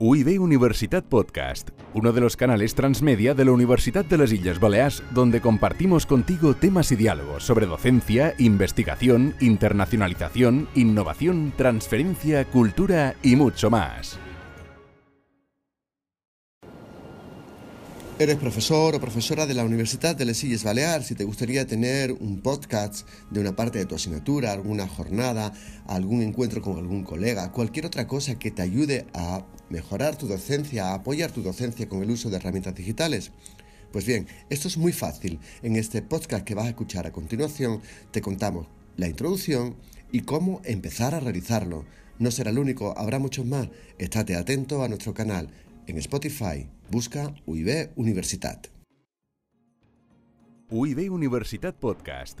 UIB Universitat Podcast, uno de los canales transmedia de la Universidad de las Islas Baleares, donde compartimos contigo temas y diálogos sobre docencia, investigación, internacionalización, innovación, transferencia, cultura y mucho más. Eres profesor o profesora de la Universidad de Les Illes Baleares y te gustaría tener un podcast de una parte de tu asignatura, alguna jornada, algún encuentro con algún colega, cualquier otra cosa que te ayude a mejorar tu docencia, apoyar tu docencia con el uso de herramientas digitales. Pues bien, esto es muy fácil. En este podcast que vas a escuchar a continuación te contamos la introducción y cómo empezar a realizarlo. No será el único, habrá muchos más. Estate atento a nuestro canal en Spotify. Busca UIB Universitat. UIB Universitat Podcast,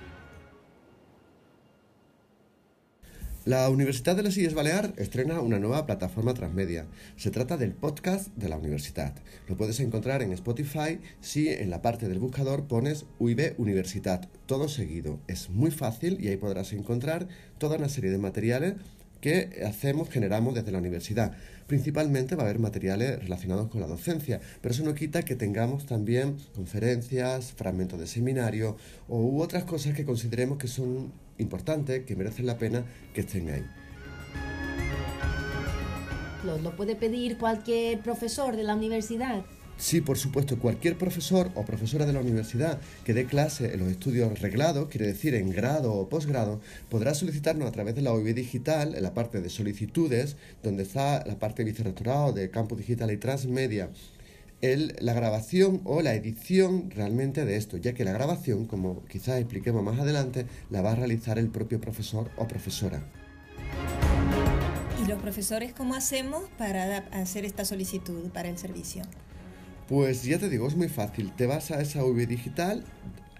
La Universidad de las Islas Baleares estrena una nueva plataforma transmedia. Se trata del podcast de la universidad. Lo puedes encontrar en Spotify si en la parte del buscador pones UIB Universitat, todo seguido. Es muy fácil y ahí podrás encontrar toda una serie de materiales que hacemos, generamos desde la universidad. Principalmente va a haber materiales relacionados con la docencia, pero eso no quita que tengamos también conferencias, fragmentos de seminario u otras cosas que consideremos que son importantes, que merecen la pena que estén ahí. Lo, lo puede pedir cualquier profesor de la universidad. Sí, por supuesto, cualquier profesor o profesora de la universidad que dé clase en los estudios reglados, quiere decir en grado o posgrado, podrá solicitarnos a través de la OIB Digital, en la parte de solicitudes, donde está la parte de vicerrectorado de campus digital y transmedia, el, la grabación o la edición realmente de esto, ya que la grabación, como quizás expliquemos más adelante, la va a realizar el propio profesor o profesora. ¿Y los profesores cómo hacemos para hacer esta solicitud para el servicio? Pues ya te digo, es muy fácil. Te vas a esa UV digital,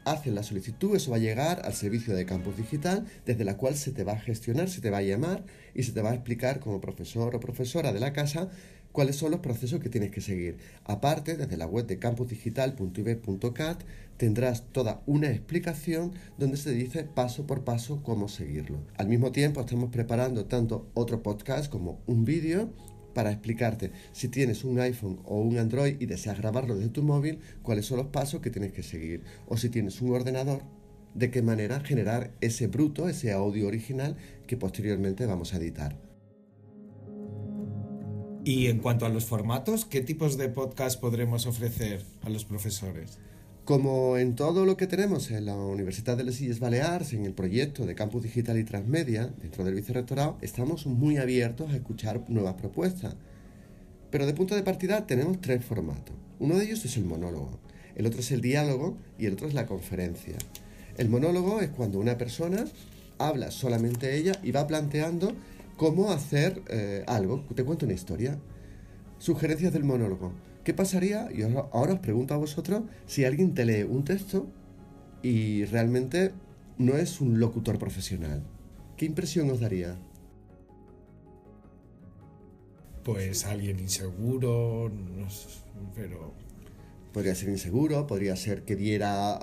haces la solicitud, eso va a llegar al servicio de campus digital, desde la cual se te va a gestionar, se te va a llamar y se te va a explicar como profesor o profesora de la casa cuáles son los procesos que tienes que seguir. Aparte, desde la web de campusdigital.ib.cat tendrás toda una explicación donde se dice paso por paso cómo seguirlo. Al mismo tiempo estamos preparando tanto otro podcast como un vídeo para explicarte si tienes un iPhone o un Android y deseas grabarlo desde tu móvil, cuáles son los pasos que tienes que seguir. O si tienes un ordenador, de qué manera generar ese bruto, ese audio original que posteriormente vamos a editar. Y en cuanto a los formatos, ¿qué tipos de podcast podremos ofrecer a los profesores? Como en todo lo que tenemos en la Universidad de las Illes Baleares, en el proyecto de Campus Digital y Transmedia, dentro del vicerrectorado, estamos muy abiertos a escuchar nuevas propuestas. Pero de punto de partida tenemos tres formatos. Uno de ellos es el monólogo, el otro es el diálogo y el otro es la conferencia. El monólogo es cuando una persona habla solamente ella y va planteando cómo hacer eh, algo. Te cuento una historia. Sugerencias del monólogo. ¿Qué pasaría? Y ahora os pregunto a vosotros si alguien te lee un texto y realmente no es un locutor profesional. ¿Qué impresión os daría? Pues alguien inseguro, no sé, pero podría ser inseguro, podría ser que diera,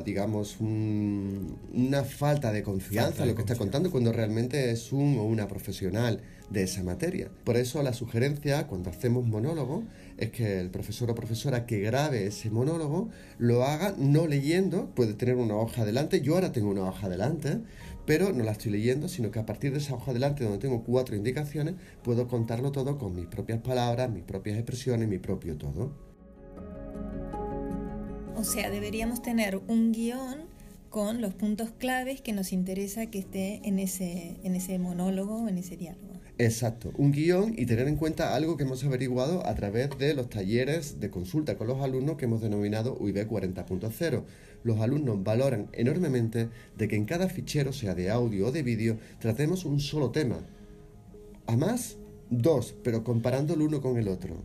uh, digamos, un, una falta de confianza falta de lo que confianza. está contando cuando realmente es un o una profesional de esa materia. Por eso la sugerencia cuando hacemos monólogo es que el profesor o profesora que grabe ese monólogo lo haga no leyendo, puede tener una hoja delante, yo ahora tengo una hoja delante, pero no la estoy leyendo, sino que a partir de esa hoja delante donde tengo cuatro indicaciones, puedo contarlo todo con mis propias palabras, mis propias expresiones, mi propio todo. O sea, deberíamos tener un guion con los puntos claves que nos interesa que esté en ese, en ese monólogo, en ese diálogo. Exacto, un guion y tener en cuenta algo que hemos averiguado a través de los talleres de consulta con los alumnos que hemos denominado UIB 40.0. Los alumnos valoran enormemente de que en cada fichero, sea de audio o de vídeo, tratemos un solo tema. A más, dos, pero comparando el uno con el otro.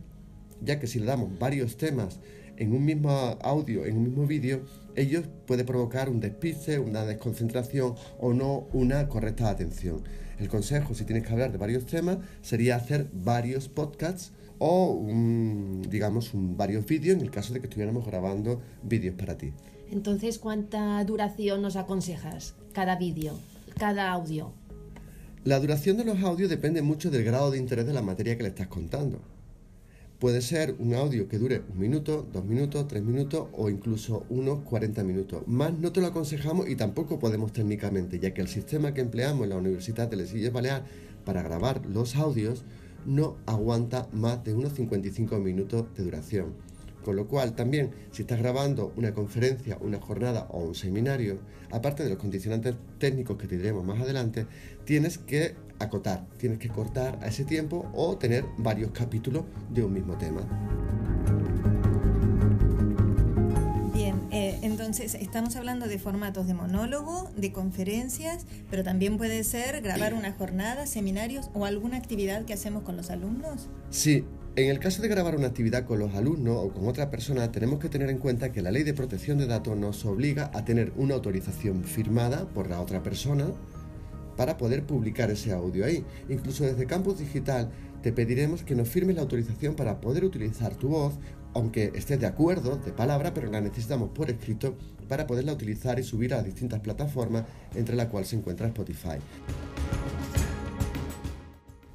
Ya que si le damos varios temas en un mismo audio, en un mismo vídeo, ellos puede provocar un despiste, una desconcentración o no una correcta atención. El consejo, si tienes que hablar de varios temas, sería hacer varios podcasts o un, digamos un, varios vídeos en el caso de que estuviéramos grabando vídeos para ti. Entonces, ¿cuánta duración nos aconsejas cada vídeo, cada audio? La duración de los audios depende mucho del grado de interés de la materia que le estás contando. Puede ser un audio que dure un minuto, dos minutos, tres minutos o incluso unos 40 minutos. Más no te lo aconsejamos y tampoco podemos técnicamente, ya que el sistema que empleamos en la Universidad de Les Illes Baleares para grabar los audios no aguanta más de unos 55 minutos de duración. Con lo cual, también, si estás grabando una conferencia, una jornada o un seminario, aparte de los condicionantes técnicos que te diremos más adelante, tienes que acotar, tienes que cortar a ese tiempo o tener varios capítulos de un mismo tema. Bien, eh, entonces estamos hablando de formatos de monólogo, de conferencias, pero también puede ser grabar una jornada, seminarios o alguna actividad que hacemos con los alumnos. Sí, en el caso de grabar una actividad con los alumnos o con otra persona, tenemos que tener en cuenta que la ley de protección de datos nos obliga a tener una autorización firmada por la otra persona para poder publicar ese audio ahí. Incluso desde Campus Digital te pediremos que nos firmes la autorización para poder utilizar tu voz, aunque estés de acuerdo de palabra, pero la necesitamos por escrito para poderla utilizar y subir a distintas plataformas, entre las cuales se encuentra Spotify.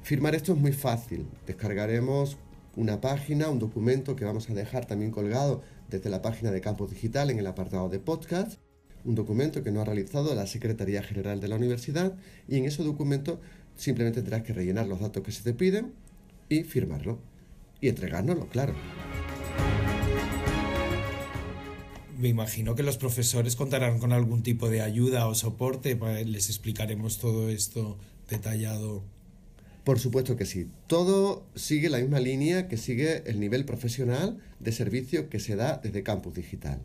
Firmar esto es muy fácil. Descargaremos una página, un documento que vamos a dejar también colgado desde la página de Campus Digital en el apartado de podcast, un documento que nos ha realizado la Secretaría General de la Universidad y en ese documento simplemente tendrás que rellenar los datos que se te piden y firmarlo y entregárnoslo, claro. Me imagino que los profesores contarán con algún tipo de ayuda o soporte, les explicaremos todo esto detallado por supuesto que sí. Todo sigue la misma línea que sigue el nivel profesional de servicio que se da desde Campus Digital.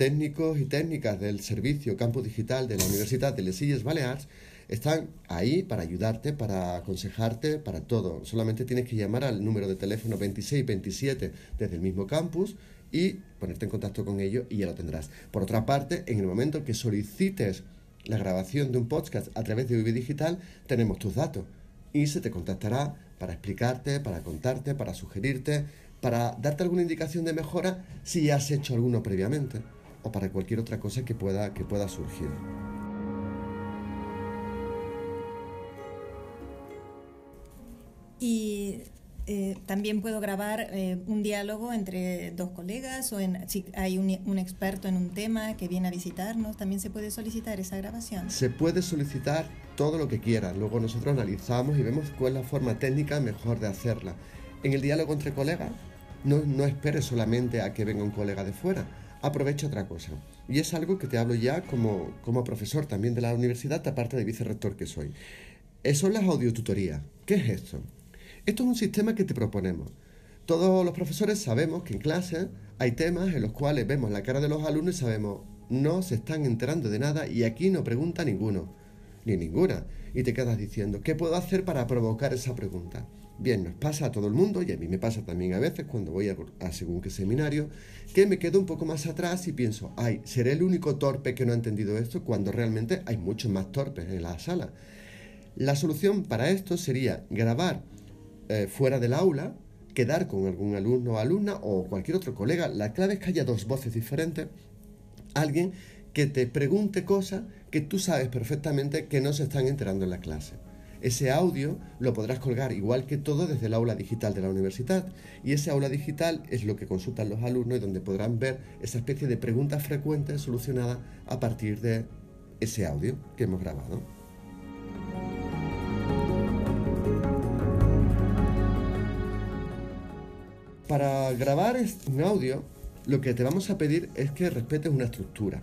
Técnicos y técnicas del servicio Campus Digital de la Universidad de Les Illes Balears están ahí para ayudarte, para aconsejarte, para todo. Solamente tienes que llamar al número de teléfono 2627 desde el mismo campus y ponerte en contacto con ellos y ya lo tendrás. Por otra parte, en el momento que solicites la grabación de un podcast a través de UV Digital, tenemos tus datos y se te contactará para explicarte, para contarte, para sugerirte, para darte alguna indicación de mejora si ya has hecho alguno previamente o para cualquier otra cosa que pueda, que pueda surgir. Y eh, también puedo grabar eh, un diálogo entre dos colegas o en, si hay un, un, experto en un tema que viene a visitarnos, también se puede solicitar esa grabación. Se puede solicitar todo lo que quiera, luego nosotros analizamos y vemos cuál es la forma técnica mejor de hacerla. En el diálogo entre colegas, no, no esperes solamente a que venga un colega de fuera, aprovecha otra cosa. Y es algo que te hablo ya como, como profesor también de la universidad, aparte de vicerrector que soy. Es las audiotutorías. ¿Qué es esto? Esto es un sistema que te proponemos. Todos los profesores sabemos que en clase hay temas en los cuales vemos la cara de los alumnos y sabemos no se están enterando de nada y aquí no pregunta ninguno, ni ninguna. Y te quedas diciendo, ¿qué puedo hacer para provocar esa pregunta? Bien, nos pasa a todo el mundo y a mí me pasa también a veces cuando voy a, a, según qué seminario, que me quedo un poco más atrás y pienso, ay, ¿seré el único torpe que no ha entendido esto? Cuando realmente hay muchos más torpes en la sala. La solución para esto sería grabar eh, fuera del aula, quedar con algún alumno o alumna o cualquier otro colega. La clave es que haya dos voces diferentes, alguien que te pregunte cosas que tú sabes perfectamente que no se están enterando en la clase. Ese audio lo podrás colgar igual que todo desde el aula digital de la universidad y ese aula digital es lo que consultan los alumnos y donde podrán ver esa especie de preguntas frecuentes solucionadas a partir de ese audio que hemos grabado. Para grabar un audio, lo que te vamos a pedir es que respetes una estructura.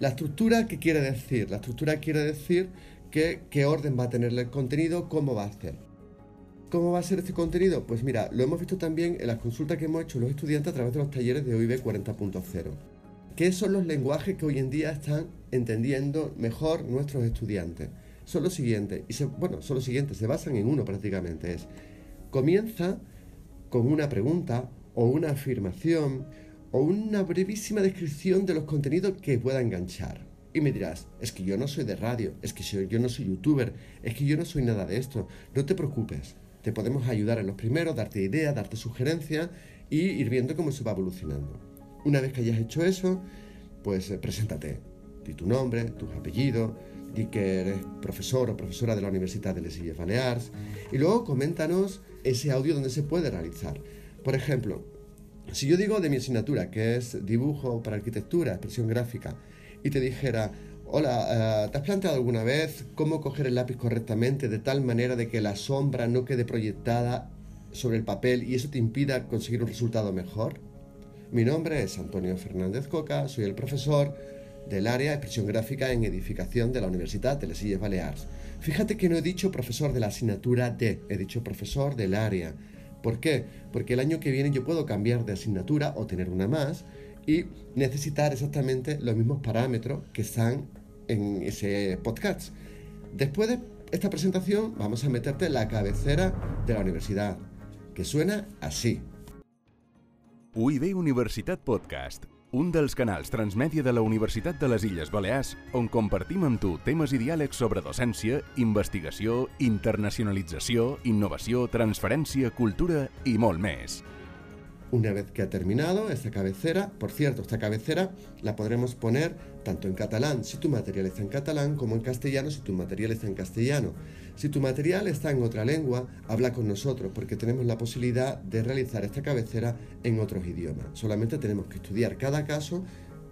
La estructura, ¿qué quiere decir? La estructura quiere decir qué orden va a tener el contenido, cómo va a ser. ¿Cómo va a ser este contenido? Pues mira, lo hemos visto también en las consultas que hemos hecho los estudiantes a través de los talleres de OIB 40.0. ¿Qué son los lenguajes que hoy en día están entendiendo mejor nuestros estudiantes? Son los siguientes, y bueno, son los siguientes, se basan en uno prácticamente, es comienza con una pregunta o una afirmación o una brevísima descripción de los contenidos que pueda enganchar. Y me dirás, es que yo no soy de radio, es que yo no soy youtuber, es que yo no soy nada de esto. No te preocupes, Te podemos ayudar en los primeros, darte ideas, darte sugerencias y ir viendo cómo se va evolucionando. Una vez que hayas hecho eso, pues eh, preséntate. Di tu nombre, tus apellidos, di que eres profesor o profesora de la Universidad de Les Illes y luego coméntanos ese audio donde se puede realizar. Por ejemplo, si yo digo de mi asignatura, que es dibujo para arquitectura, expresión gráfica, y te dijera, hola, eh, ¿te has planteado alguna vez cómo coger el lápiz correctamente de tal manera de que la sombra no quede proyectada sobre el papel y eso te impida conseguir un resultado mejor? Mi nombre es Antonio Fernández Coca, soy el profesor del área de expresión gráfica en edificación de la Universidad de Les Illes Balears. Fíjate que no he dicho profesor de la asignatura D, he dicho profesor del área. ¿Por qué? Porque el año que viene yo puedo cambiar de asignatura o tener una más y necesitar exactamente los mismos parámetros que están en ese podcast. Después de esta presentación vamos a meterte la cabecera de la universidad, que suena así. UIB Universitat Podcast, un dels canals transmèdia de la Universitat de les Illes Balears on compartim amb tu temes i diàlegs sobre docència, investigació, internacionalització, innovació, transferència, cultura i molt més. Una vez que ha terminado esta cabecera, por cierto, esta cabecera la podremos poner tanto en catalán si tu material está en catalán como en castellano si tu material está en castellano. Si tu material está en otra lengua, habla con nosotros porque tenemos la posibilidad de realizar esta cabecera en otros idiomas. Solamente tenemos que estudiar cada caso,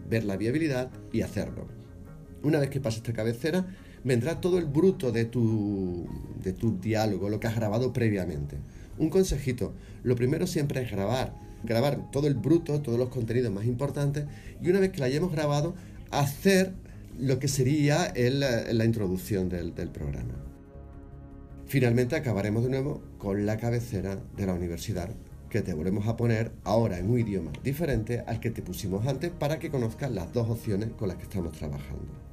ver la viabilidad y hacerlo. Una vez que pase esta cabecera, vendrá todo el bruto de tu, de tu diálogo, lo que has grabado previamente. Un consejito, lo primero siempre es grabar grabar todo el bruto, todos los contenidos más importantes y una vez que la hayamos grabado, hacer lo que sería el, la introducción del, del programa. Finalmente acabaremos de nuevo con la cabecera de la universidad que te volvemos a poner ahora en un idioma diferente al que te pusimos antes para que conozcas las dos opciones con las que estamos trabajando.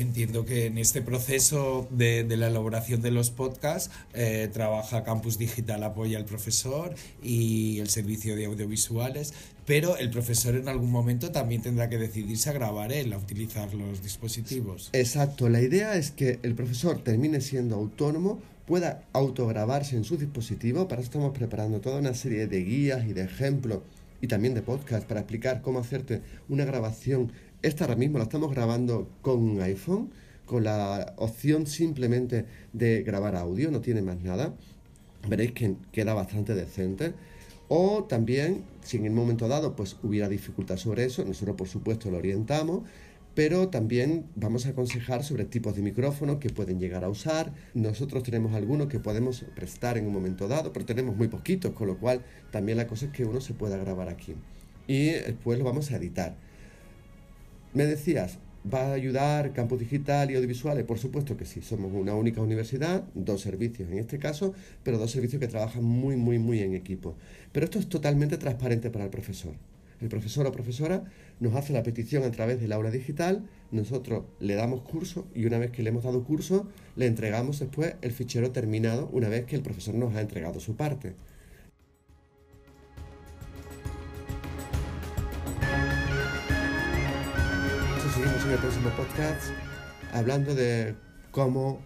Entiendo que en este proceso de, la elaboración de los podcasts eh, trabaja Campus Digital Apoya al Profesor y el servicio de audiovisuales, pero el profesor en algún momento también tendrá que decidirse a grabar él, a utilizar los dispositivos. Exacto, la idea es que el profesor termine siendo autónomo, pueda autograbarse en su dispositivo, para eso estamos preparando toda una serie de guías y de ejemplos y también de podcast para explicar cómo hacerte una grabación esta ahora mismo la estamos grabando con un iPhone, con la opción simplemente de grabar audio, no tiene más nada. Veréis que queda bastante decente. O también, si en el momento dado pues hubiera dificultad sobre eso, nosotros por supuesto lo orientamos, pero también vamos a aconsejar sobre tipos de micrófonos que pueden llegar a usar. Nosotros tenemos algunos que podemos prestar en un momento dado, pero tenemos muy poquitos, con lo cual también la cosa es que uno se pueda grabar aquí. Y después lo vamos a editar. Me decías, ¿va a ayudar Campus Digital y Audiovisuales? Por supuesto que sí, somos una única universidad, dos servicios en este caso, pero dos servicios que trabajan muy, muy, muy en equipo. Pero esto es totalmente transparente para el profesor. El profesor o profesora nos hace la petición a través del aula digital, nosotros le damos curso y una vez que le hemos dado curso, le entregamos después el fichero terminado una vez que el profesor nos ha entregado su parte. En el próximo podcast hablando de cómo,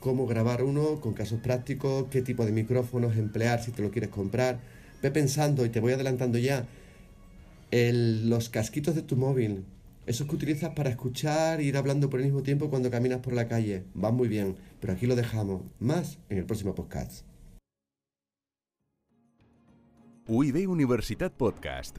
cómo grabar uno con casos prácticos, qué tipo de micrófonos emplear si te lo quieres comprar. Ve pensando, y te voy adelantando ya, los casquitos de tu móvil, esos que utilizas para escuchar e ir hablando por el mismo tiempo cuando caminas por la calle, van muy bien, pero aquí lo dejamos. Más en el próximo podcast. UIB Universitat Podcast,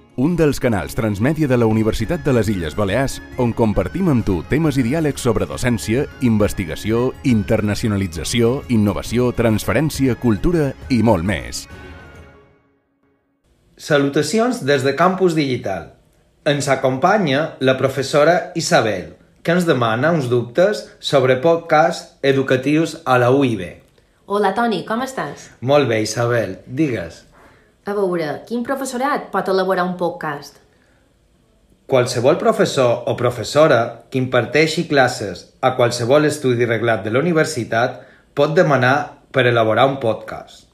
un dels canals transmèdia de la Universitat de les Illes Balears on compartim amb tu temes i diàlegs sobre docència, investigació, internacionalització, innovació, transferència, cultura i molt més. Salutacions des de Campus Digital. Ens acompanya la professora Isabel, que ens demana uns dubtes sobre podcasts educatius a la UIB. Hola, Toni, com estàs? Molt bé, Isabel, digues. A veure, quin professorat pot elaborar un podcast? Qualsevol professor o professora que imparteixi classes a qualsevol estudi reglat de la universitat pot demanar per elaborar un podcast.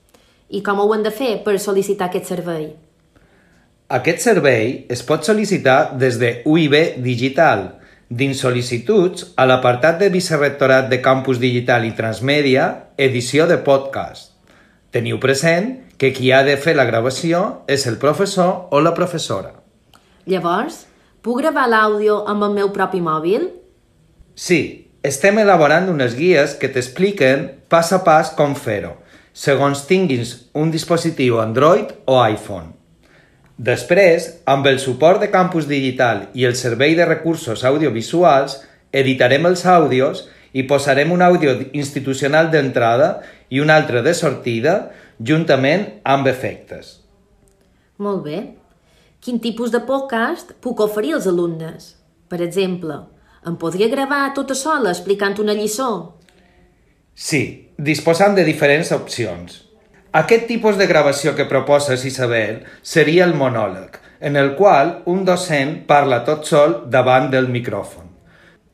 I com ho han de fer per sol·licitar aquest servei? Aquest servei es pot sol·licitar des de UIB Digital, dins sol·licituds a l'apartat de Vicerrectorat de Campus Digital i Transmèdia, edició de podcast. Teniu present que qui ha de fer la gravació és el professor o la professora. Llavors, puc gravar l'àudio amb el meu propi mòbil? Sí, estem elaborant unes guies que t'expliquen pas a pas com fer-ho, segons tinguis un dispositiu Android o iPhone. Després, amb el suport de Campus Digital i el Servei de Recursos Audiovisuals, editarem els àudios i posarem un àudio institucional d'entrada i un altre de sortida, juntament amb efectes. Molt bé. Quin tipus de podcast puc oferir als alumnes? Per exemple, em podria gravar tota sola explicant una lliçó? Sí, disposant de diferents opcions. Aquest tipus de gravació que proposes, Isabel, seria el monòleg, en el qual un docent parla tot sol davant del micròfon.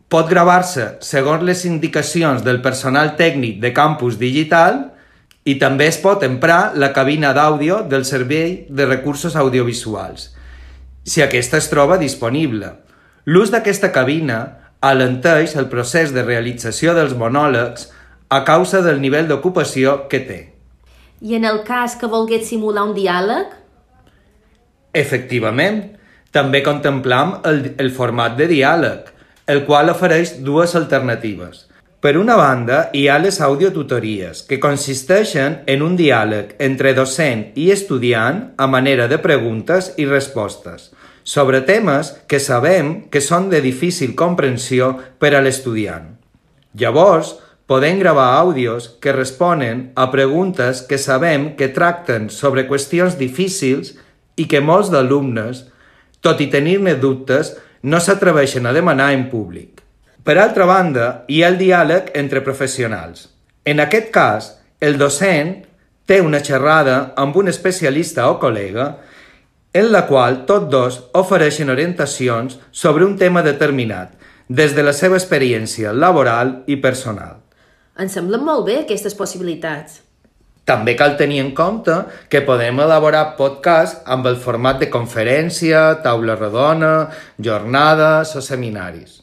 Pot gravar-se segons les indicacions del personal tècnic de campus digital i també es pot emprar la cabina d'àudio del Servei de Recursos Audiovisuals, si aquesta es troba disponible. L'ús d'aquesta cabina alenteix el procés de realització dels monòlegs a causa del nivell d'ocupació que té. I en el cas que volgués simular un diàleg? Efectivament, també contemplam el, el format de diàleg, el qual ofereix dues alternatives. Per una banda, hi ha les audiotutories, que consisteixen en un diàleg entre docent i estudiant a manera de preguntes i respostes, sobre temes que sabem que són de difícil comprensió per a l'estudiant. Llavors, podem gravar àudios que responen a preguntes que sabem que tracten sobre qüestions difícils i que molts d'alumnes, tot i tenir-ne dubtes, no s'atreveixen a demanar en públic. Per altra banda, hi ha el diàleg entre professionals. En aquest cas, el docent té una xerrada amb un especialista o col·lega en la qual tots dos ofereixen orientacions sobre un tema determinat, des de la seva experiència laboral i personal. Em semblen molt bé aquestes possibilitats. També cal tenir en compte que podem elaborar podcast amb el format de conferència, taula rodona, jornades o seminaris.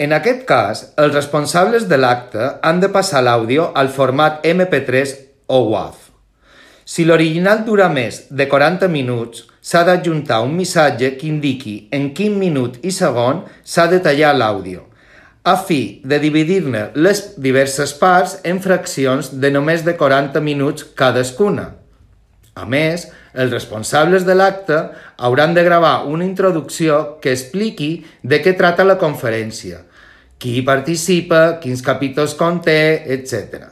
En aquest cas, els responsables de l'acte han de passar l'àudio al format MP3 o WAV. Si l'original dura més de 40 minuts, s'ha d'adjuntar un missatge que indiqui en quin minut i segon s'ha de tallar l'àudio a fi de dividir-ne les diverses parts en fraccions de només de 40 minuts cadascuna. A més, els responsables de l'acte hauran de gravar una introducció que expliqui de què trata la conferència, qui hi participa, quins capítols conté, etc.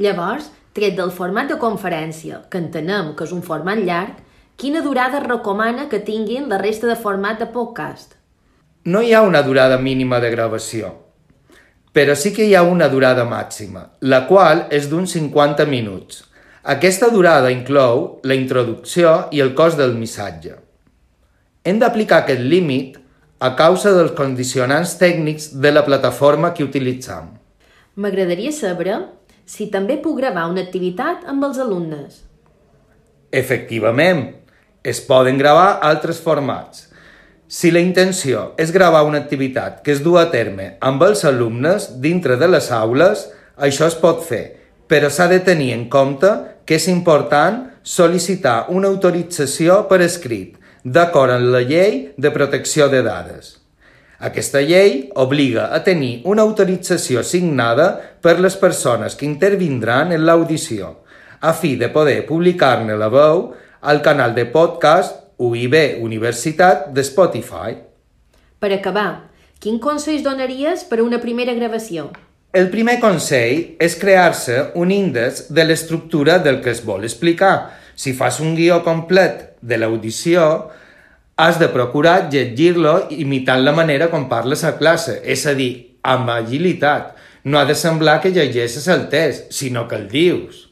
Llavors, tret del format de conferència, que entenem que és un format llarg, quina durada recomana que tinguin la resta de format de podcast? No hi ha una durada mínima de gravació, però sí que hi ha una durada màxima, la qual és d'uns 50 minuts. Aquesta durada inclou la introducció i el cos del missatge. Hem d'aplicar aquest límit a causa dels condicionants tècnics de la plataforma que utilitzam. M'agradaria saber si també puc gravar una activitat amb els alumnes. Efectivament, es poden gravar altres formats, si la intenció és gravar una activitat que es du a terme amb els alumnes dintre de les aules, això es pot fer, però s'ha de tenir en compte que és important sol·licitar una autorització per escrit, d'acord amb la llei de protecció de dades. Aquesta llei obliga a tenir una autorització signada per les persones que intervindran en l'audició, a fi de poder publicar-ne la veu al canal de podcast UIB Universitat de Spotify. Per acabar, quin consell donaries per a una primera gravació? El primer consell és crear-se un índex de l'estructura del que es vol explicar, Si fas un guió complet de l'audició, has de procurar llegir-lo imitant la manera com parles a classe, és a dir, amb agilitat. No ha de semblar que llegeixes el test, sinó que el dius.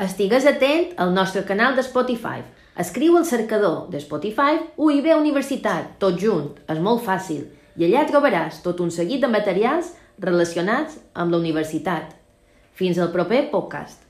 Estigues atent al nostre canal de Spotify. Escriu al cercador de Spotify UIB Universitat, tot junt, és molt fàcil, i allà trobaràs tot un seguit de materials relacionats amb la universitat. Fins al proper podcast.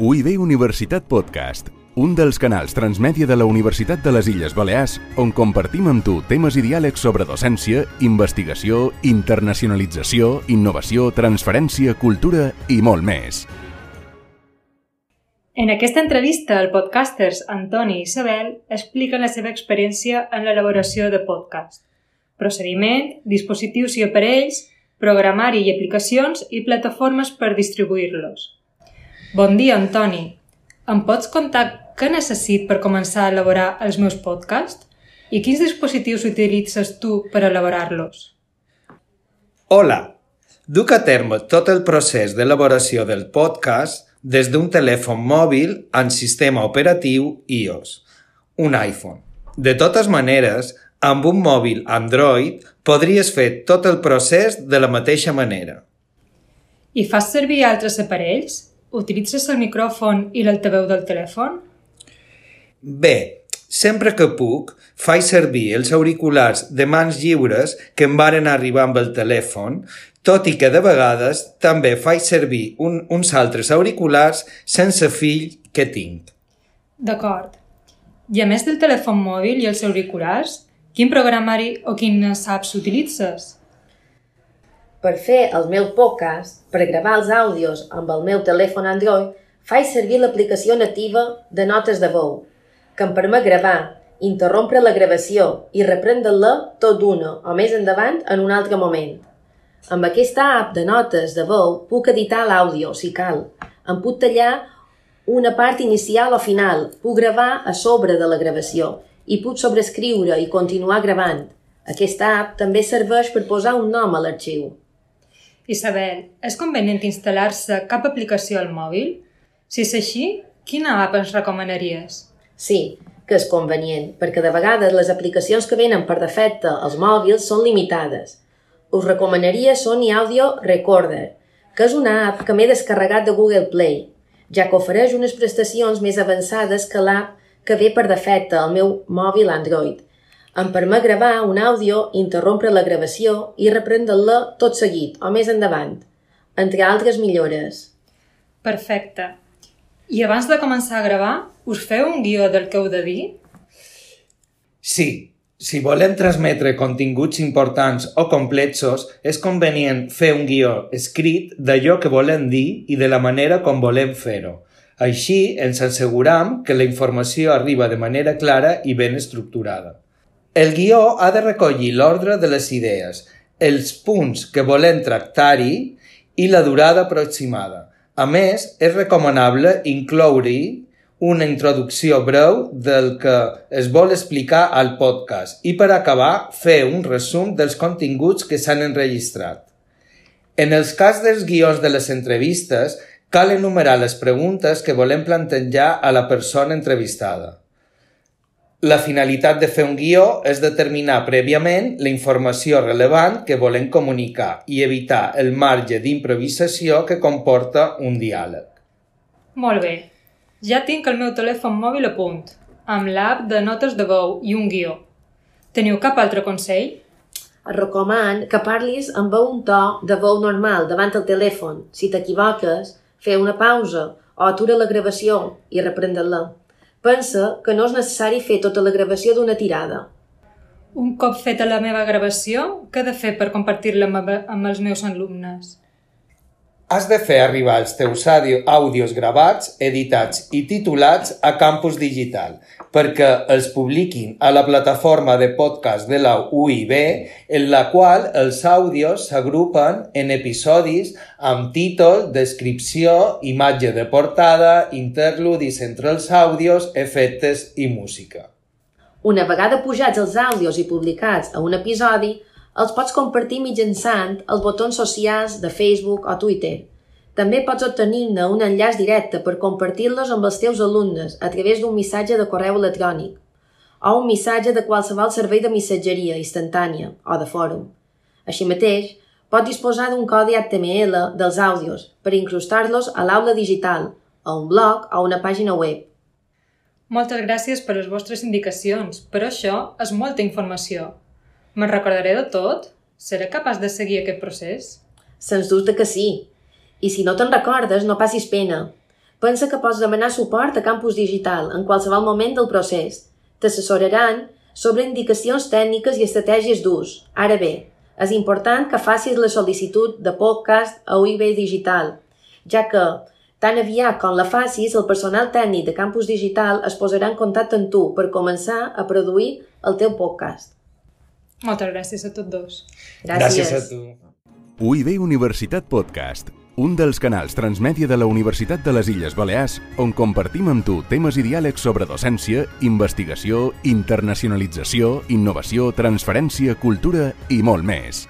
UIB Universitat Podcast, un dels canals transmèdia de la Universitat de les Illes Balears on compartim amb tu temes i diàlegs sobre docència, investigació, internacionalització, innovació, transferència, cultura i molt més. En aquesta entrevista, el podcasters Antoni i Isabel expliquen la seva experiència en l'elaboració de podcast, procediment, dispositius i aparells, programari i aplicacions i plataformes per distribuir-los. Bon dia, Antoni. Em pots contar què necessit per començar a elaborar els meus podcasts? I quins dispositius utilitzes tu per elaborar-los? Hola! Duc a terme tot el procés d'elaboració del podcast des d'un telèfon mòbil amb sistema operatiu iOS, un iPhone. De totes maneres, amb un mòbil Android podries fer tot el procés de la mateixa manera. I fas servir altres aparells? Utilitzes el micròfon i l'altaveu del telèfon? Bé, sempre que puc, faig servir els auriculars de mans lliures que em varen arribar amb el telèfon, tot i que de vegades també faig servir un, uns altres auriculars sense fill que tinc. D'acord. I a més del telèfon mòbil i els auriculars, quin programari o quines apps utilitzes? Per fer el meu podcast, per gravar els àudios amb el meu telèfon Android, faig servir l'aplicació nativa de notes de veu, que em permet gravar, interrompre la gravació i reprendre-la tot d'una o més endavant en un altre moment. Amb aquesta app de notes de veu puc editar l'àudio, si cal. Em puc tallar una part inicial o final, puc gravar a sobre de la gravació i puc sobrescriure i continuar gravant. Aquesta app també serveix per posar un nom a l'arxiu. Isabel, és convenient instal·lar-se cap aplicació al mòbil? Si és així, quina app ens recomanaries? Sí, que és convenient, perquè de vegades les aplicacions que venen per defecte als mòbils són limitades. Us recomanaria Sony Audio Recorder, que és una app que m'he descarregat de Google Play, ja que ofereix unes prestacions més avançades que l'app que ve per defecte al meu mòbil Android, em permet gravar un àudio, interrompre la gravació i reprendre-la tot seguit o més endavant, entre altres millores. Perfecte. I abans de començar a gravar, us feu un guió del que heu de dir? Sí, si volem transmetre continguts importants o complexos, és convenient fer un guió escrit d'allò que volem dir i de la manera com volem fer-ho. Així ens asseguram que la informació arriba de manera clara i ben estructurada. El guió ha de recollir l'ordre de les idees, els punts que volem tractar-hi i la durada aproximada. A més, és recomanable incloure-hi una introducció breu del que es vol explicar al podcast i per acabar fer un resum dels continguts que s'han enregistrat. En els cas dels guions de les entrevistes, cal enumerar les preguntes que volem plantejar a la persona entrevistada. La finalitat de fer un guió és determinar prèviament la informació relevant que volem comunicar i evitar el marge d'improvisació que comporta un diàleg. Molt bé. Ja tinc el meu telèfon mòbil a punt, amb l'app de notes de veu i un guió. Teniu cap altre consell? Et recoman que parlis amb un to de veu normal davant el telèfon. Si t'equivoques, fer una pausa o atura la gravació i reprendre-la. Pensa que no és necessari fer tota la gravació d'una tirada. Un cop feta la meva gravació, què he de fer per compartir-la amb, amb els meus alumnes? Has de fer arribar els teus àudios gravats, editats i titulats a Campus Digital perquè els publiquin a la plataforma de podcast de la UIB, en la qual els àudios s'agrupen en episodis amb títol, descripció, imatge de portada, interludis entre els àudios, efectes i música. Una vegada pujats els àudios i publicats a un episodi, els pots compartir mitjançant els botons socials de Facebook o Twitter – també pots obtenir-ne un enllaç directe per compartir-los amb els teus alumnes a través d'un missatge de correu electrònic o un missatge de qualsevol servei de missatgeria instantània o de fòrum. Així mateix, pot disposar d'un codi HTML dels àudios per incrustar-los a l'aula digital, a un blog o una pàgina web. Moltes gràcies per les vostres indicacions, però això és molta informació. Me'n recordaré de tot? Seré capaç de seguir aquest procés? Sens dubte que sí. I si no te'n recordes, no passis pena. Pensa que pots demanar suport a Campus Digital en qualsevol moment del procés. T'assessoraran sobre indicacions tècniques i estratègies d'ús. Ara bé, és important que facis la sol·licitud de podcast a UIB Digital, ja que tan aviat com la facis, el personal tècnic de Campus Digital es posarà en contacte amb tu per començar a produir el teu podcast. Moltes gràcies a tots dos. Gràcies. Gràcies a tu. UIB Universitat Podcast un dels canals transmèdia de la Universitat de les Illes Balears on compartim amb tu temes i diàlegs sobre docència, investigació, internacionalització, innovació, transferència, cultura i molt més.